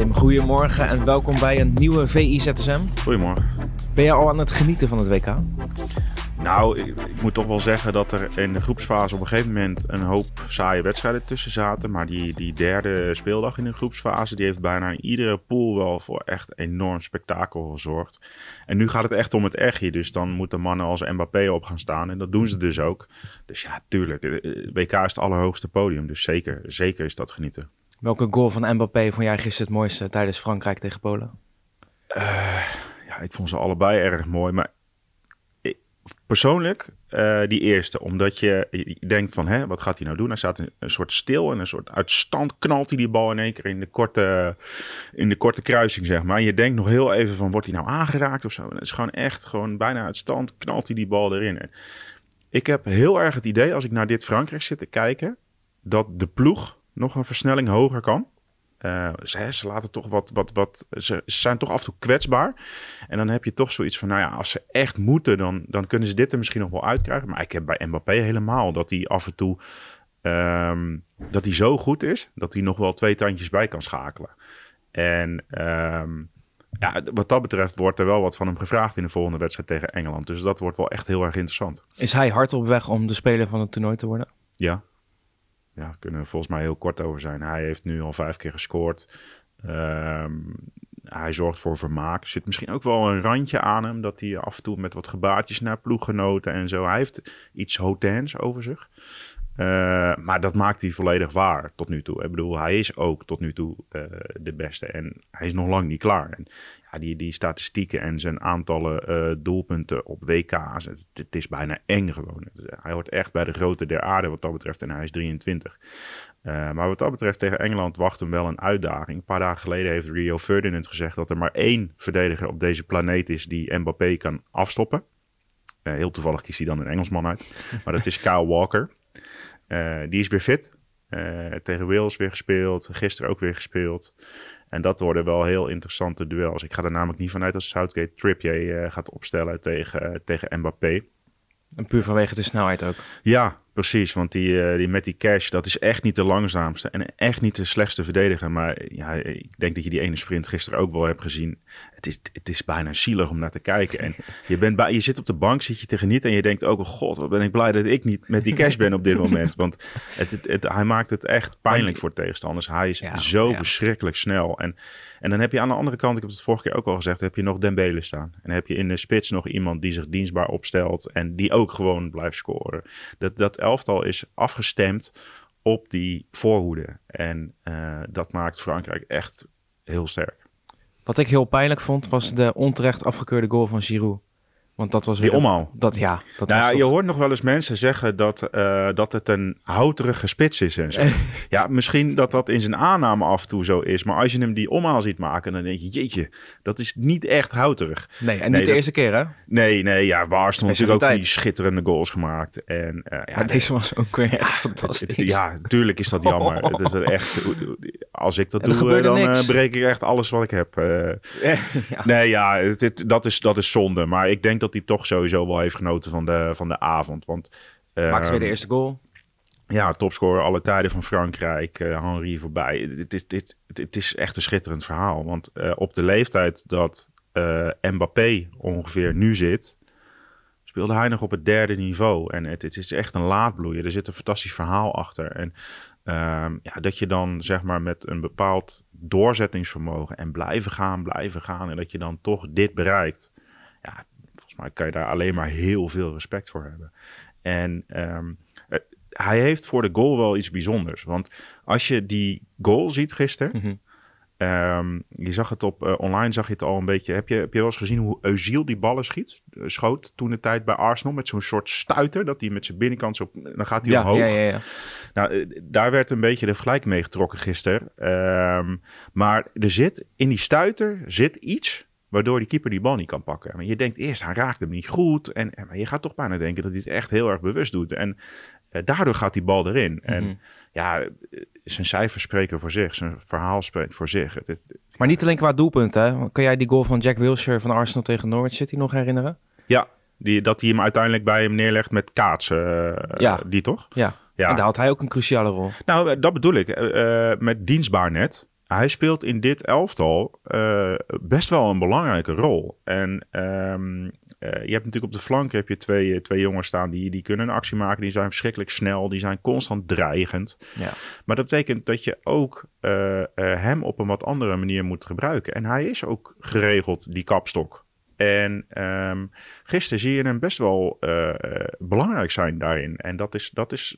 Tim, goedemorgen en welkom bij een nieuwe VI-ZSM. Goedemorgen. Ben je al aan het genieten van het WK? Nou, ik, ik, moet toch wel zeggen dat er in de groepsfase op een gegeven moment een hoop saaie wedstrijden tussen zaten. Maar die, die derde speeldag in de groepsfase, die heeft bijna in iedere pool wel voor echt enorm spektakel gezorgd. En nu gaat het echt om het echtje, dus dan moeten mannen als Mbappé op gaan staan. En dat doen ze dus ook. Dus ja, tuurlijk, WK is het allerhoogste podium, dus zeker, zeker is dat genieten. Welke goal van Mbappé vond jij gisteren het mooiste tijdens Frankrijk tegen Polen? Uh, ja, ik vond ze allebei erg mooi. Maar persoonlijk uh, die eerste. Omdat je, denkt van, hè, wat gaat hij nou doen? Hij staat een, soort stil en een soort uitstand knalt hij die bal in één keer in de korte, in de korte kruising, zeg maar. Je denkt nog heel even van, wordt hij nou aangeraakt of zo? Het is gewoon echt, gewoon bijna uit stand knalt hij die bal erin. Ik heb heel erg het idee, als ik naar dit Frankrijk zit te kijken, dat de ploeg nog een versnelling hoger kan. Uh, ze, ze, laten toch wat, wat, wat. Ze, zijn toch af en toe kwetsbaar. En dan heb je toch zoiets van: nou ja, als ze echt moeten, dan, dan kunnen ze dit er misschien nog wel uitkrijgen. Maar ik heb bij Mbappé helemaal dat hij af en toe. Um, dat hij zo goed is dat hij nog wel twee tandjes bij kan schakelen. En um, ja, wat dat betreft wordt er wel wat van hem gevraagd in de volgende wedstrijd tegen Engeland. Dus dat wordt wel echt heel erg interessant. Is hij hard op weg om de speler van het toernooi te worden? Ja, ja, kunnen we volgens mij heel kort over zijn. Hij heeft nu al vijf keer gescoord. Um, hij zorgt voor vermaak. Er zit misschien ook wel een randje aan hem. Dat hij af en toe met wat gebaartjes naar ploeggenoten en zo. Hij heeft iets hotens over zich. Uh, maar dat maakt hij volledig waar tot nu toe. Ik bedoel, hij is ook tot nu toe uh, de beste. En hij is nog lang niet klaar. En ja, die, die statistieken en zijn aantallen uh, doelpunten op WK's. Het, is bijna eng gewoon. Hij hoort echt bij de grote der aarde wat dat betreft. En hij is 23. maar wat dat betreft tegen Engeland wacht hem wel een uitdaging. Een paar dagen geleden heeft Rio Ferdinand gezegd dat er maar één verdediger op deze planeet is die Mbappé kan afstoppen. heel toevallig kiest hij dan een Engelsman uit. Maar dat is Kyle Walker. Uh, die is weer fit. Uh, tegen Wales weer gespeeld. Gisteren ook weer gespeeld. En dat worden wel heel interessante duels. Ik ga er namelijk niet vanuit dat Southgate Trippier uh, gaat opstellen tegen, tegen Mbappé. En puur vanwege de snelheid ook. Ja, precies. Want die, uh, die met die cash, dat is echt niet de langzaamste. En echt niet de slechtste verdediger. Maar ja, ik denk dat je die ene sprint gisteren ook wel hebt gezien. Het is, het is bijna zielig om naar te kijken. En je, bent bij, je zit op de bank, zit je te genieten. En je denkt ook, oh god, wat ben ik blij dat ik niet met die cash ben op dit moment. Want het, het, het, hij maakt het echt pijnlijk voor tegenstanders. Hij is ja, zo ja. verschrikkelijk snel. En, en dan heb je aan de andere kant, ik heb het vorige keer ook al gezegd, heb je nog Dembele staan. En heb je in de spits nog iemand die zich dienstbaar opstelt. En die ook gewoon blijft scoren. Dat, dat elftal is afgestemd op die voorhoede. En uh, dat maakt Frankrijk echt heel sterk. Wat ik heel pijnlijk vond, was de onterecht afgekeurde goal van Giroud. Want dat was weer die omhaal. Dat ja. Dat nou, was je hoort nog wel eens mensen zeggen dat, uh, dat het een houterige spits is en zo. ja, misschien dat dat in zijn aanname af en toe zo is. Maar als je hem die omhaal ziet maken, dan denk je, jeetje, dat is niet echt houterig. Nee, en niet de eerste keer hè? Nee, nee, ja, Arsenal natuurlijk ook van die schitterende goals gemaakt. En, uh, ja, maar deze was ook weer echt fantastisch. Ja, tuurlijk is dat jammer. Oh. Het is echt, als ik dat ja, doe, dan uh, breek ik echt alles wat ik heb. ja. Nee, ja, het, het, dat, is, dat is zonde. Maar ik denk dat hij toch sowieso wel heeft genoten van de, van de avond. Want, Maakt weer de eerste goal. Ja, topscorer alle tijden van Frankrijk. Henri voorbij. Het is, dit, het is echt een schitterend verhaal. Want op de leeftijd dat Mbappé ongeveer nu zit... speelde hij nog op het derde niveau. En het, het is echt een laadbloeier. Er zit een fantastisch verhaal achter. En uh, ja, dat je dan zeg maar met een bepaald doorzettingsvermogen... en blijven gaan, blijven gaan... en dat je dan toch dit bereikt... Ja, maar kan je daar alleen maar heel veel respect voor hebben. En um, hij heeft voor de goal wel iets bijzonders. Want als je die goal ziet gisteren. -hmm. Um, je zag het op uh, online, zag je het al een beetje. Heb je, heb je wel eens gezien hoe Eusiel die ballen schiet? Uh, schoot toen de tijd bij Arsenal met zo'n soort stuiter. Dat hij met zijn binnenkant zo. Dan gaat hij ja, omhoog. Ja, ja, ja. Nou, uh, daar werd een beetje de vergelijking mee getrokken gisteren. Um, maar er zit in die stuiter zit iets waardoor die keeper die bal niet kan pakken. Maar je denkt eerst, hij raakt hem niet goed. En, en maar je gaat toch bijna denken dat hij het echt heel erg bewust doet. En daardoor gaat die bal erin. Mm -hmm. En ja, zijn cijfers spreken voor zich. Zijn verhaal spreekt voor zich. Het, het, maar niet alleen qua doelpunt, hè? Kan jij die goal van Jack Wilshere van Arsenal tegen Norwich City nog herinneren? Ja, die, dat hij hem uiteindelijk bij hem neerlegt met kaatsen. Uh, ja. Die toch? Ja. ja. En daar had hij ook een cruciale rol. Nou, dat bedoel ik. Uh, met dienstbaar net hij speelt in dit elftal uh, best wel een belangrijke rol. En um, uh, je hebt natuurlijk op de flank heb je twee, twee jongens staan die, die kunnen een actie maken. Die zijn verschrikkelijk snel, die zijn constant dreigend. Ja. Maar dat betekent dat je ook uh, hem op een wat andere manier moet gebruiken. En hij is ook geregeld die kapstok. En um, gisteren zie je hem best wel belangrijk zijn daarin. En dat is, dat is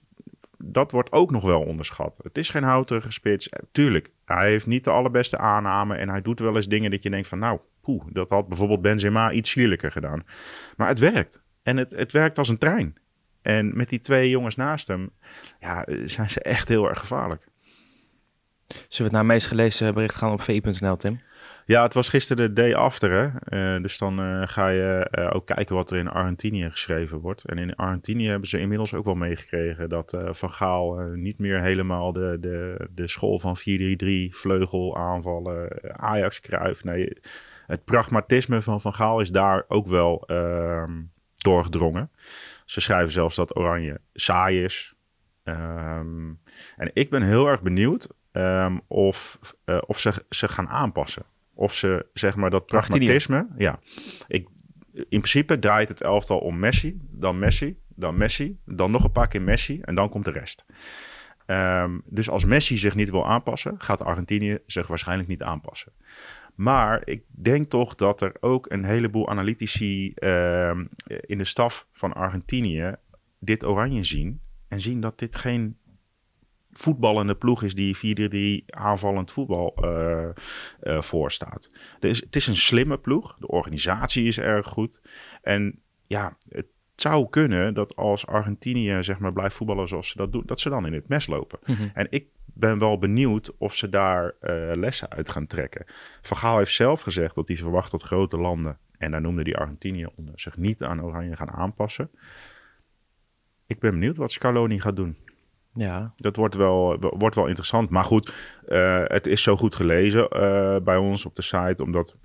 dat wordt ook nog wel onderschat. Het is geen houterige spits. Tuurlijk, hij heeft niet de allerbeste aanname en hij doet wel eens dingen dat je denkt van nou, poeh, dat had bijvoorbeeld Benzema iets sierlijker gedaan. Maar het werkt. En het, het werkt als een trein. En met die twee jongens naast hem, ja, zijn ze echt heel erg gevaarlijk. Zullen we het naar het meest gelezen bericht gaan op vi.nl, Tim? Ja, het was gisteren de day after. Hè? Uh, dus dan uh, ga je uh, ook kijken wat er in Argentinië geschreven wordt. En in Argentinië hebben ze inmiddels ook wel meegekregen dat Van Gaal niet meer helemaal de, de, de school van 4-3-3 vleugel aanvallen, Ajax kruif. Nee, het pragmatisme van Van Gaal is daar ook wel ehm, doorgedrongen. Ze schrijven zelfs dat Oranje saai is. Um, en ik ben heel erg benieuwd um, of, of ze, ze gaan aanpassen. Of ze zeg maar dat pragmatisme. Ja, ik, in principe draait het elftal om Messi, dan Messi, dan Messi, dan nog een paar keer Messi en dan komt de rest. Um, dus als Messi zich niet wil aanpassen, gaat Argentinië zich waarschijnlijk niet aanpassen. Maar ik denk toch dat er ook een heleboel analytici uh, in de staf van Argentinië dit oranje zien. En zien dat dit geen voetballende ploeg is die 4-3 aanvallend voetbal uh, uh, voorstaat. Dus het is een slimme ploeg. De organisatie is erg goed. En ja, het zou kunnen dat als Argentinië zeg maar blijft voetballen zoals ze dat doen, dat ze dan in het mes lopen. Mhm. En ik ben wel benieuwd of ze daar uh, lessen uit gaan trekken. Van Gaal heeft zelf gezegd dat hij verwacht dat grote landen, en daar noemde die Argentinië onder, zich niet aan Oranje gaan aanpassen. Ik ben benieuwd wat Scaloni gaat doen. Ja. Dat wordt wel, wordt wel interessant. Maar goed, uh, het is zo goed gelezen uh, bij ons op de site, omdat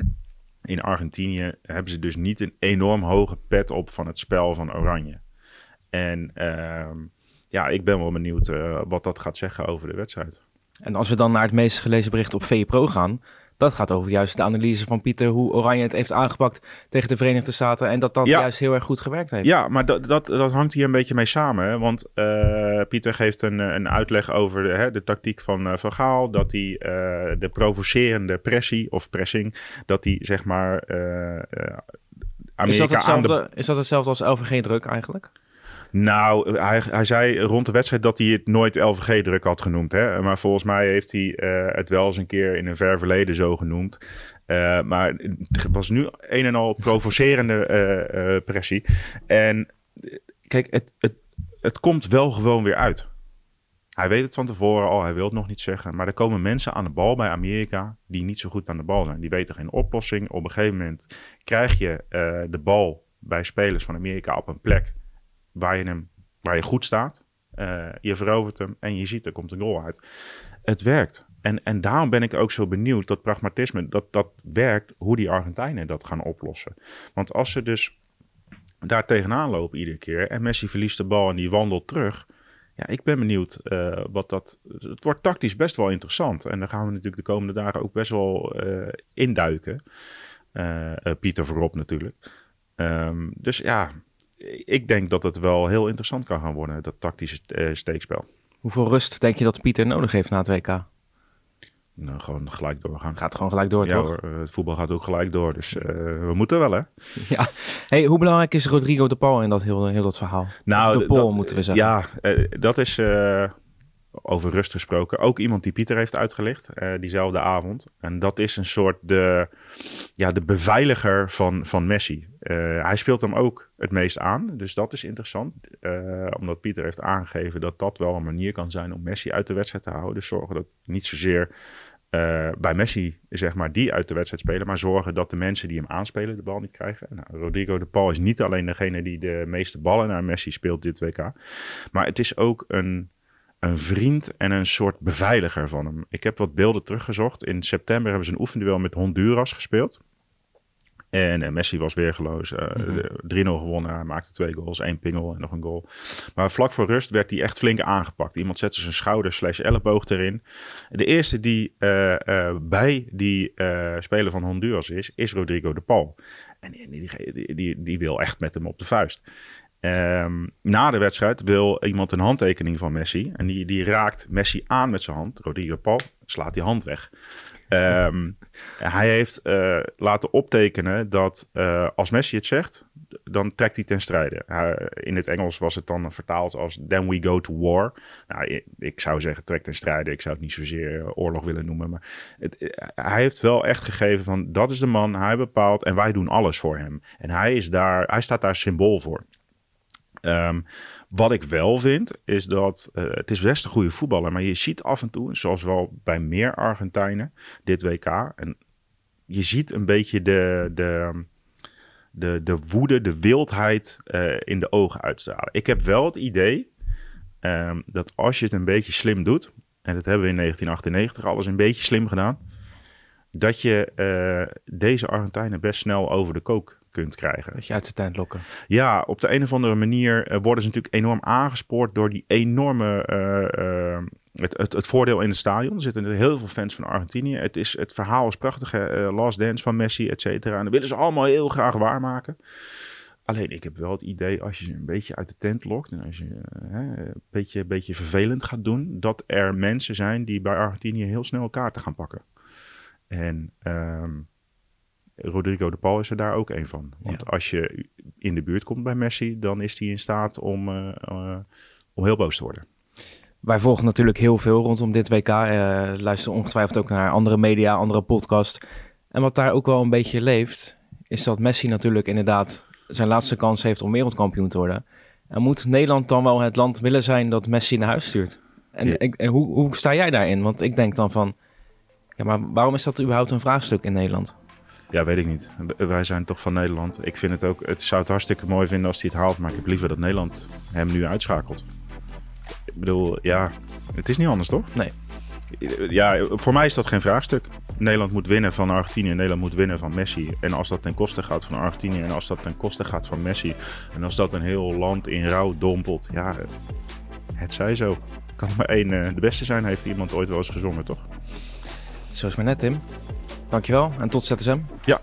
in Argentinië hebben ze dus niet een enorm hoge pet op van het spel van Oranje. En uh, ja, ik ben wel benieuwd uh, wat dat gaat zeggen over de wedstrijd. En als we dan naar het meest gelezen bericht op VPRO gaan, dat gaat over juist de analyse van Pieter, hoe Oranje het heeft aangepakt tegen de Verenigde Staten. En dat dat juist heel erg goed gewerkt heeft. Ja, maar dat, dat, dat hangt hier een beetje mee samen. Hè? Want uh, Pieter geeft een, een uitleg over de, hè, de tactiek van uh, Van Gaal. Dat hij uh, de provocerende pressie of pressing, dat hij zeg maar Amerika is dat hetzelfde, aan de... Is dat hetzelfde als LVG-druk eigenlijk? Nou, hij, hij zei rond de wedstrijd dat hij het nooit LVG-druk had genoemd. Hè? Maar volgens mij heeft hij uh, het wel eens een keer in een ver verleden zo genoemd. Uh, maar het was nu een en al provocerende uh, pressie. En kijk, het, het, het komt wel gewoon weer uit. Hij weet het van tevoren al, hij wil het nog niet zeggen. Maar er komen mensen aan de bal bij Amerika die niet zo goed aan de bal zijn. Die weten geen oplossing. Op een gegeven moment krijg je de bal bij spelers van Amerika op een plek waar je, hem, waar je goed staat. Uh, je verovert hem en je ziet er komt een goal uit. Het werkt. En, en daarom ben ik ook zo benieuwd dat pragmatisme, dat dat werkt, hoe die Argentijnen dat gaan oplossen. Want als ze dus daar tegenaan lopen iedere keer en Messi verliest de bal en die wandelt terug. Ja, ik ben benieuwd uh, wat dat. Het wordt tactisch best wel interessant. En daar gaan we natuurlijk de komende dagen ook best wel uh, induiken. Pieter voorop natuurlijk. Um, dus ja, ik denk dat het wel heel interessant kan gaan worden, dat tactische uh, steekspel. Hoeveel rust denk je dat Pieter nodig heeft na het WK? Nou, gewoon gelijk doorgaan. Gaat gewoon gelijk door, ja, toch? Eh, het voetbal gaat ook gelijk door, dus uh, we moeten wel, hè? Ja. Hey, hoe belangrijk is Rodrigo de Paul in dat heel, heel dat verhaal? Nou, de Paul, moeten we zeggen. Ja, dat is over rust gesproken. Ook iemand die Pieter heeft uitgelicht, uh, diezelfde avond. En dat is een soort de, ja, de beveiliger van, van Messi. Uh, hij speelt hem ook het meest aan, dus dat is interessant. Uh, omdat Pieter heeft aangegeven dat dat wel een manier kan zijn om Messi uit de wedstrijd te houden. Dus zorgen dat niet zozeer bij Messi, zeg maar, die uit de wedstrijd spelen, maar zorgen dat de mensen die hem aanspelen de bal niet krijgen. Nou, Rodrigo de Paul is niet alleen degene die de meeste ballen naar Messi speelt dit WK, maar het is ook een een vriend en een soort beveiliger van hem. Ik heb wat beelden teruggezocht. In september hebben ze een oefenduel met Honduras gespeeld. En, en Messi was weergeloos. Uh, Mhm. 3-0 gewonnen. Hij maakte twee goals, één pingel en nog een goal. Maar vlak voor rust werd hij echt flink aangepakt. Iemand zette zijn schouder slash elleboog erin. De eerste die eh, eh, bij die eh, speler van Honduras is, is Rodrigo de Paul. En die, die, die wil echt met hem op de vuist. Ehm, na de wedstrijd wil iemand een handtekening van Messi. En die, die raakt Messi aan met zijn hand. Rodrigo Paul slaat die hand weg. Ehm, hij heeft eh, laten optekenen dat eh, als Messi het zegt, dan trekt hij ten strijde. In het Engels was het dan vertaald als then we go to war. Nou, ik, zou zeggen trek ten strijde. Ik zou het niet zozeer eh, oorlog willen noemen. Maar het, hij heeft wel echt gegeven van dat is de man, hij bepaalt en wij doen alles voor hem. En hij, is daar, hij staat daar symbool voor. Ehm, wat ik wel vind, is dat eh, het is best een goede voetballer, maar je ziet af en toe, zoals wel bij meer Argentijnen, dit WK, en je ziet een beetje de, de, de, de woede, de wildheid eh, in de ogen uitstralen. Ik heb wel het idee ehm, dat als je het een beetje slim doet, en dat hebben we in 1998 alles een beetje slim gedaan, dat je eh, deze Argentijnen best snel over de kook kunt krijgen. Dat je uit de tent lokken. Ja, op de een of andere manier eh, worden ze natuurlijk enorm aangespoord door die enorme. eh, eh, het, het, het voordeel in het stadion. Er zitten heel veel fans van Argentinië. Het, is, het verhaal is prachtig. hè, Last Dance van Messi, et cetera. En dat willen ze allemaal heel graag waarmaken. Alleen ik heb wel het idee, als je ze een beetje uit de tent lokt. en als je hè, een beetje, beetje vervelend gaat doen. dat er mensen zijn die bij Argentinië heel snel kaarten gaan pakken. En. ehm, Rodrigo de Paul is er daar ook een van. Want Ja. als je in de buurt komt bij Messi, dan is hij in staat om, eh, eh, om heel boos te worden. Wij volgen natuurlijk heel veel rondom dit WK. eh luisteren ongetwijfeld ook naar andere media, andere podcasts. En wat daar ook wel een beetje leeft, is dat Messi natuurlijk inderdaad zijn laatste kans heeft om wereldkampioen te worden. En moet Nederland dan wel het land willen zijn dat Messi naar huis stuurt? En, Ja. en hoe, hoe sta jij daarin? Want ik denk dan van, ja, maar waarom is dat überhaupt een vraagstuk in Nederland? Ja, weet ik niet. Wij zijn toch van Nederland. Ik vind het ook, het zou het hartstikke mooi vinden als hij het haalt, maar ik heb liever dat Nederland hem nu uitschakelt. Ik bedoel, ja, het is niet anders toch? Nee. Ja, voor mij is dat geen vraagstuk. Nederland moet winnen van Argentinië. Nederland moet winnen van Messi. En als dat ten koste gaat van Argentinië en als dat ten koste gaat van Messi. En als dat een heel land in rouw dompelt. Ja, het zij zo. Kan maar één eh, de beste zijn, heeft iemand ooit wel eens gezongen, toch? Zo is maar net, Tim. Dankjewel en tot ZSM. Ja,